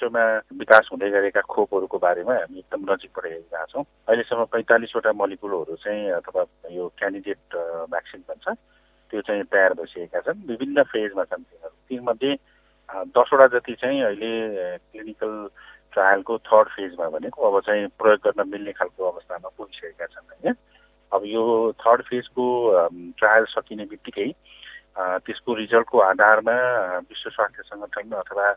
विश्वमा विकास हुँदै गरेका खोपहरूको बारेमा हामी एकदम नजिकबाट हेरिरहेका छौँ। अहिलेसम्म पैँतालिसवटा मलिकुलहरू चाहिँ अथवा यो क्यान्डिडेट भ्याक्सिन भन्छ त्यो चाहिँ तयार भइसकेका छन्। विभिन्न फेजमा छन् तिनीहरू। तीमध्ये दसवटा जति चाहिँ अहिले क्लिनिकल ट्रायलको थर्ड फेजमा भनेको अब चाहिँ प्रयोग गर्न मिल्ने खालको अवस्थामा पुगिसकेका छन् होइन। अब यो थर्ड फेजको ट्रायल सकिने बित्तिकै त्यसको रिजल्टको आधारमा विश्व स्वास्थ्य सङ्गठन अथवा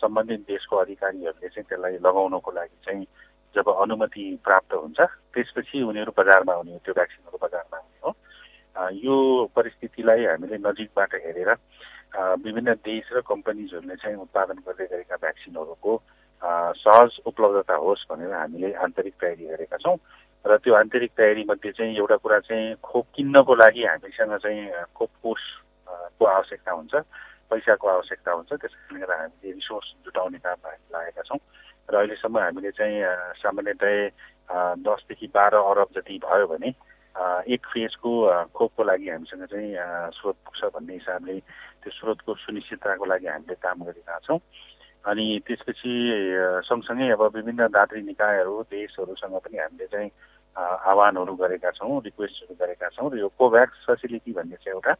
सम्बन्धित देशको अधिकारीहरूले चाहिँ त्यसलाई लगाउनको लागि चाहिँ जब अनुमति प्राप्त हुन्छ त्यसपछि उनीहरू बजारमा आउने त्यो भ्याक्सिनहरू बजारमा आउने हो। यो परिस्थितिलाई हामीले नजिकबाट हेरेर विभिन्न देश र कम्पनीजहरूले चाहिँ उत्पादन गर्दै गरेका भ्याक्सिनहरूको सहज उपलब्धता होस् भनेर हामीले आन्तरिक तयारी गरेका छौँ। र त्यो आन्तरिक तयारीमध्ये चाहिँ एउटा कुरा चाहिँ खोप किन्नको लागि हामीसँग चाहिँ खोप कोषको आवश्यकता हुन्छ। पैसाको आवश्यकता हुन्छ त्यस कारणले गर्दा हामीले रिसोर्स जुटाउने काममा हामी लागेका छौँ। र अहिलेसम्म हामीले चाहिँ सामान्यतया दसदेखि बाह्र अरब जति भयो भने एक फेजको खोपको लागि हामीसँग चाहिँ स्रोत पुग्छ भन्ने हिसाबले त्यो स्रोतको सुनिश्चितताको लागि हामीले काम गरिरहेका छौँ। अनि त्यसपछि सँगसँगै अब विभिन्न दात्री निकायहरू देशहरूसँग पनि हामीले चाहिँ आह्वानहरू गरेका छौँ रिक्वेस्टहरू गरेका छौँ। र यो कोभ्याक्स फेसिलिटी भन्ने चाहिँ एउटा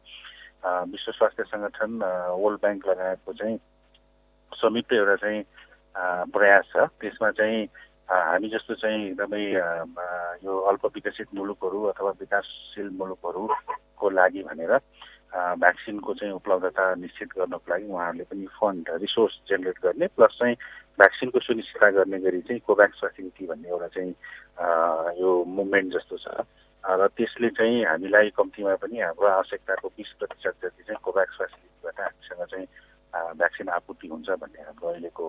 विश्व स्वास्थ्य सङ्गठन वर्ल्ड ब्याङ्क लगायतको चाहिँ संयुक्त एउटा चाहिँ प्रयास छ। त्यसमा चाहिँ हामी जस्तो चाहिँ एकदमै यो अल्प विकसित मुलुकहरू अथवा विकासशील मुलुकहरूको लागि भनेर भ्याक्सिनको चाहिँ उपलब्धता निश्चित गर्नको लागि उहाँहरूले पनि फन्ड रिसोर्स जेनेरेट गर्ने प्लस चाहिँ भ्याक्सिनको सुनिश्चितता गर्ने गरी चाहिँ कोभ्याक्स फेसिलिटी भन्ने एउटा चाहिँ यो मुभमेन्ट जस्तो छ। र त्यसले चाहिँ हामीलाई कम्तीमा पनि हाम्रो आवश्यकताको बिस प्रतिशत जति चाहिँ कोभ्याक्स फेसिलिटीबाट हामीसँग चाहिँ भ्याक्सिन आपूर्ति हुन्छ भन्ने हाम्रो अहिलेको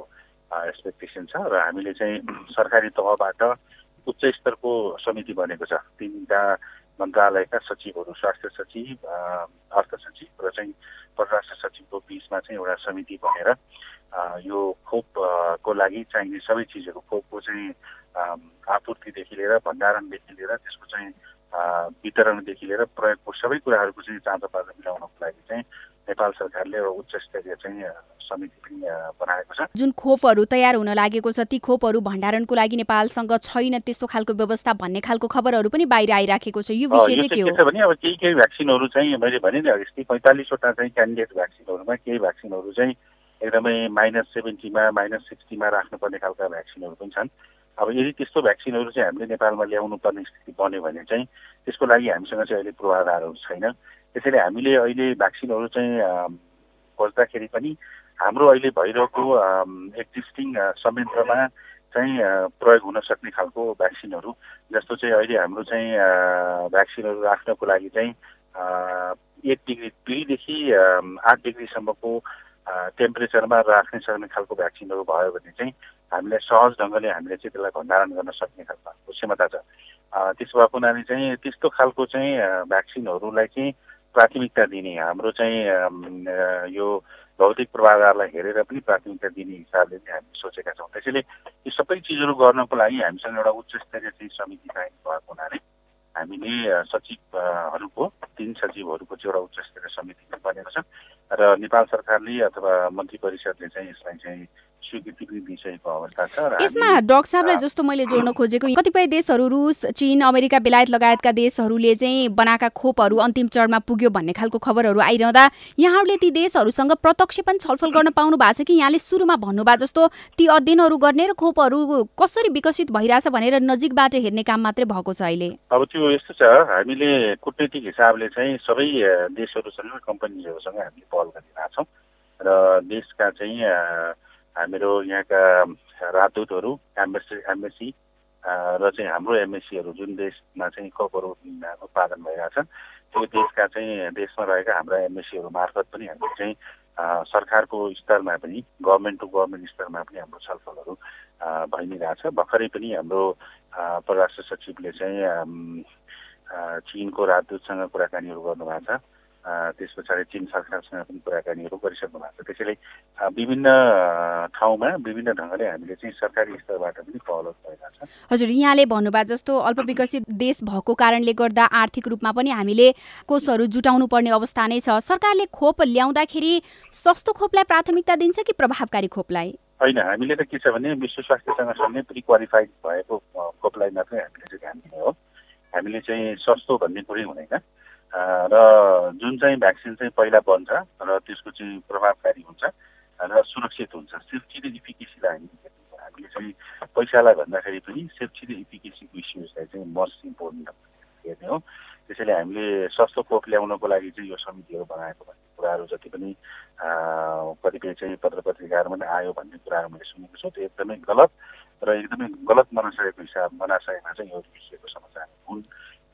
एक्सपेक्टेसन छ र हामीले चाहिँ सरकारी तहबाट उच्च स्तरको समिति बनेको छ। तिनवटा मन्त्रालयका सचिवहरू स्वास्थ्य सचिव अर्थ सचिव र चाहिँ परराष्ट्र सचिवको बिचमा चाहिँ एउटा समिति बनेर यो खोपको लागि चाहिने सबै चिजहरू खोपको चाहिँ आपूर्तिदेखि लिएर भण्डारणदेखि लिएर त्यसको चाहिँ वितरणदेखि लिएर प्रयोगको सबै कुराहरूको चाहिँ चाँचो पाँचो मिलाउनको लागि चाहिँ नेपाल सरकारले एउटा उच्च स्तरीय चाहिँ समिति पनि बनाएको छ। जुन खोपहरू तयार हुन लागेको छ ती खोपहरू भण्डारणको लागि नेपालसँग छैन त्यस्तो खालको व्यवस्था भन्ने खालको खबरहरू पनि बाहिर आइराखेको छ। यो विषय चाहिँ के हो? भने अब केही केही भ्याक्सिनहरू चाहिँ मैले भने नि यस्तै पैँतालिसवटा चाहिँ क्यान्डिडेट भ्याक्सिनहरूमा केही भ्याक्सिनहरू चाहिँ एकदमै माइनस सेभेन्टीमा माइनस सिक्सटीमा राख्नुपर्ने खालका भ्याक्सिनहरू पनि छन्। अब यदि त्यस्तो भ्याक्सिनहरू चाहिँ हामीले नेपालमा ल्याउनु पर्ने स्थिति बन्यो भने चाहिँ त्यसको लागि हामीसँग चाहिँ अहिले पूर्वाधारहरू छैन। त्यसैले हामीले अहिले भ्याक्सिनहरू चाहिँ खोज्दाखेरि पनि हाम्रो अहिले भइरहेको एक्जिस्टिङ संयन्त्रमा चाहिँ प्रयोग हुन सक्ने खालको भ्याक्सिनहरू जस्तो चाहिँ अहिले हाम्रो चाहिँ भ्याक्सिनहरू राख्नको लागि चाहिँ एक डिग्री दुईदेखि आठ डिग्रीसम्मको टेम्परेचरमा राख्न सक्ने खालको भ्याक्सिनहरू भयो भने चाहिँ हामीलाई सहज ढङ्गले हामीले चाहिँ त्यसलाई भण्डारण गर्न सक्ने खालको क्षमता छ। त्यसो भएको हुनाले चाहिँ त्यस्तो खालको चाहिँ भ्याक्सिनहरूलाई चाहिँ प्राथमिकता दिने हाम्रो चाहिँ यो भौतिक पूर्वाधारलाई हेरेर पनि प्राथमिकता दिने हिसाबले नै हामी सोचेका छौँ। त्यसैले यो सबै चिजहरू गर्नको लागि हामीसँग एउटा उच्च स्तरीय चाहिँ समिति चाहिने भएको हुनाले हामीले सचिवहरूको तिन सचिवहरूको चाहिँ एउटा उच्च स्तरीय समिति बनेको छ। र नेपाल सरकारले अथवा मन्त्री परिषदले चाहिँ यसलाई चाहिँ स्वीकृति पनि दिइसकेको अवस्था छ यसमा डक्टर साहबलाई जस्तो मैले जोड्न खोजेको कतिपय देशहरू रुस चीन अमेरिका बेलायत लगायतका देशहरूले चाहिँ बनाएका खोपहरू अन्तिम चरणमा पुग्यो भन्ने खालको खबरहरू आइरहँदा यहाँहरूले ती देशहरूसँग प्रत्यक्ष पनि छलफल गर्न पाउनु भएको छ कि यहाँले सुरुमा भन्नुभयो जस्तो ती अध्ययनहरू गर्ने र खोपहरू कसरी विकसित भइरहेछ भनेर नजिकबाट हेर्ने काम मात्रै भएको छ अहिले। अब त्यो यस्तो छ हामीले कुटनीतिक हिसाबले चाहिँ सबै देशहरूसँग कम्पनीहरूसँग हामीले पहल गरिरहेछौँ र देशका चाहिँ हामीहरू यहाँका राजदूतहरू एम्बेसी एम्बेसी र चाहिँ हाम्रो एमएससीहरू जुन देशमा चाहिँ कपहरू उत्पादन भइरहेछन् त्यो देशका चाहिँ देशमा रहेका हाम्रा एमएससीहरू मार्फत पनि हामीले चाहिँ सरकारको स्तरमा पनि गभर्मेन्ट टु गभर्मेन्ट स्तरमा पनि हाम्रो छलफलहरू भइ नै रहेछ भर्खरै पनि हाम्रो परराष्ट्र सचिवले चाहिँ चिनको राजदूतसँग कुराकानीहरू गर्नुभएको छ। त्यस पछाडि चिन सरकारसँग पनि कुराकानीहरू गरिसक्नु भएको छ। त्यसैले विभिन्न ठाउँमा विभिन्न ढङ्गले हामीले चाहिँ सरकारी स्तरबाट पनि पहल भइरहेको छ हजुर यहाँले भन्नुभयो जस्तो अल्प विकसित देश भएको कारणले गर्दा आर्थिक रूपमा पनि हामीले कोषहरू जुटाउनु पर्ने अवस्था नै छ। सरकारले खोप ल्याउँदाखेरि सस्तो खोपलाई प्राथमिकता दिन्छ कि प्रभावकारी खोपलाई? होइन हामीले त के छ भने विश्व स्वास्थ्य सङ्गठनले प्रि क्वालिफाइड भएको खोपलाई मात्रै हामीले चाहिँ ध्यान दिने हो। हामीले चाहिँ सस्तो भन्ने कुरै हुँदैन। र जुन चाहिँ भ्याक्सिन चाहिँ पहिला बन्छ र त्यसको चाहिँ प्रभावकारी हुन्छ र सुरक्षित हुन्छ सेफ्टी र इफिकेसीलाई हामी हामीले चाहिँ पैसालाई भन्दाखेरि पनि सेफ्टी र इफिकेसीको इस्युजलाई चाहिँ मोस्ट इम्पोर्टेन्ट हेर्ने हो। त्यसैले हामीले सस्तो खोप ल्याउनको लागि चाहिँ यो समितिहरू बनाएको भन्ने कुराहरू जति पनि कतिपय चाहिँ पत्र पत्रिकाहरूमा पनि आयो भन्ने कुराहरू मैले सुनेको छु त्यो एकदमै गलत र एकदमै गलत मनसायको हिसाब मनाशयमा चाहिँ यो लेखिएको समाचार हुन्।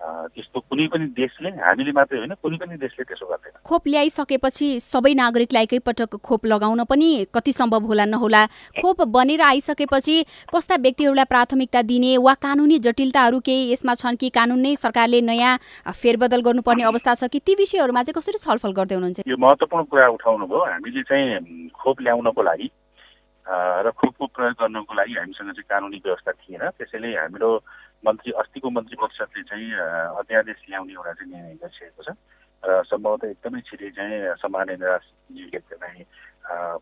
त्यस्तो कुनै पनि देशले हामीले मात्रै होइन कुनै पनि देशले त्यसो गर्दैन। खोप ल्याइसकेपछि सबै नागरिकलाई एकैपटक खोप लगाउन पनि कति सम्भव होला नहोला। खोप बनेर आइसकेपछि कस्ता व्यक्तिहरूलाई प्राथमिकता दिने वा कानुनी जटिलताहरू केही यसमा छन् कि कानुन नै सरकारले नयाँ फेरबदल गर्नुपर्ने अवस्था छ कि ती विषयहरूमा चाहिँ कसरी छलफल गर्दै हुनुहुन्छ? यो महत्त्वपूर्ण कुरा उठाउनु भयो। हामीले चाहिँ खोप ल्याउनको लागि र खोपको प्रयोग गर्नको लागि हामीसँग चाहिँ कानुनी व्यवस्था थिएन। त्यसैले हाम्रो मन्त्री अस्तिको मन्त्री परिषदले चाहिँ अध्यादेश ल्याउने एउटा चाहिँ निर्णय गरिसकेको छ। र सम्भवतः एकदमै छिटै चाहिँ सम्मान्य निवासजीले चाहिँ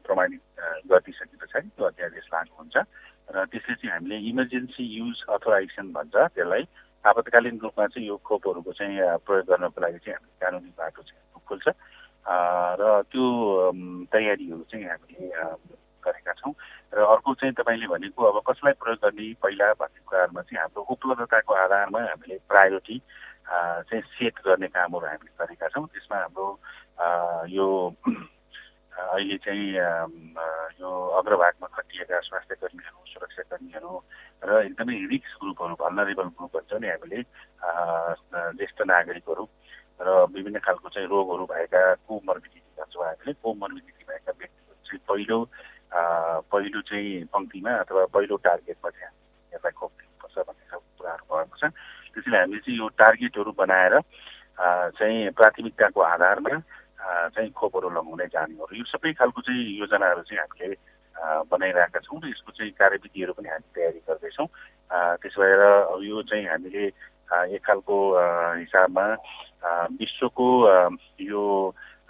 प्रमाणित गरिदिइसके पछाडि त्यो अध्यादेश लागु हुन्छ। र त्यसले चाहिँ हामीले इमर्जेन्सी युज अथोराइजेसन भन्छ। त्यसलाई आपतकालीन रूपमा चाहिँ यो खोपहरूको चाहिँ प्रयोग गर्नको लागि चाहिँ हामीले कानुनी बाटो चाहिँ खोल्छ। र त्यो तयारीहरू चाहिँ हामीले गरेका छौँ। र अर्को चाहिँ तपाईँले भनेको अब कसलाई प्रयोग गर्ने पहिला भन्ने कुराहरूमा चाहिँ हाम्रो उपलब्धताको आधारमा हामीले प्रायोरिटी चाहिँ सेट गर्ने कामहरू हामीले गरेका छौँ। त्यसमा हाम्रो यो अहिले चाहिँ यो अग्रभागमा खटिएका स्वास्थ्य कर्मीहरू सुरक्षाकर्मीहरू र एकदमै रिक्स ग्रुपहरू भल्नरेबल ग्रुपहरू नि हामीले ज्येष्ठ नागरिकहरू र विभिन्न खालको चाहिँ रोगहरू भएका कोमर्बिडिटी भन्छौँ हामीले कोमर्बिडिटी भएका व्यक्तिहरू चाहिँ पहिलो पहिलो चाहिँ पङ्क्तिमा अथवा पहिलो टार्गेटमा चाहिँ हामी यसलाई खोप दिनुपर्छ भन्ने खालको कुराहरू भएको छ। त्यसैले हामीले चाहिँ यो टार्गेटहरू बनाएर चाहिँ प्राथमिकताको आधारमा चाहिँ खोपहरू लगाउँदै जाने हो र यो सबै खालको चाहिँ योजनाहरू चाहिँ हामीले बनाइरहेका छौँ र यसको चाहिँ कार्यविधिहरू पनि हामी तयारी गर्दैछौँ। त्यसो भएर यो चाहिँ हामीले एक खालको हिसाबमा विश्वको यो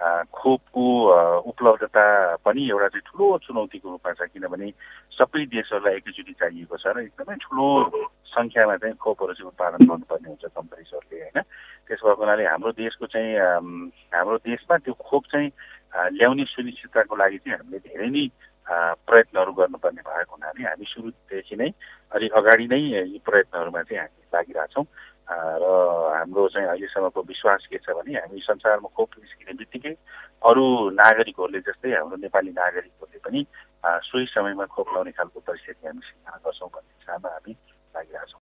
खोपको उपलब्धता पनि एउटा चाहिँ ठुलो चुनौतीको रूपमा छ किनभने सबै देशहरूलाई एकैचोटि चाहिएको छ र एकदमै ठुलो सङ्ख्यामा चाहिँ खोपहरू चाहिँ उत्पादन गर्नुपर्ने हुन्छ कम्पनीजहरूले होइन? त्यसो भएको हुनाले हाम्रो देशको चाहिँ हाम्रो देशमा त्यो खोप चाहिँ ल्याउने सुनिश्चितताको लागि चाहिँ हामीले धेरै नै प्रयत्नहरू गर्नुपर्ने भएको हुनाले हामी सुरुदेखि नै अलिक अगाडि नै यी प्रयत्नहरूमा चाहिँ हामी लागिरहेछौँ। र हाम्रो चाहिँ अहिलेसम्मको विश्वास के छ भने हामी संसारमा खोप निस्किने बित्तिकै अरू नागरिकहरूले जस्तै हाम्रो नेपाली नागरिकहरूले पनि सोही समयमा खोप लाउने खालको परिस्थिति हामी सिर्जना गर्छौँ भन्ने हिसाबमा हामी लागिरहेछौँ।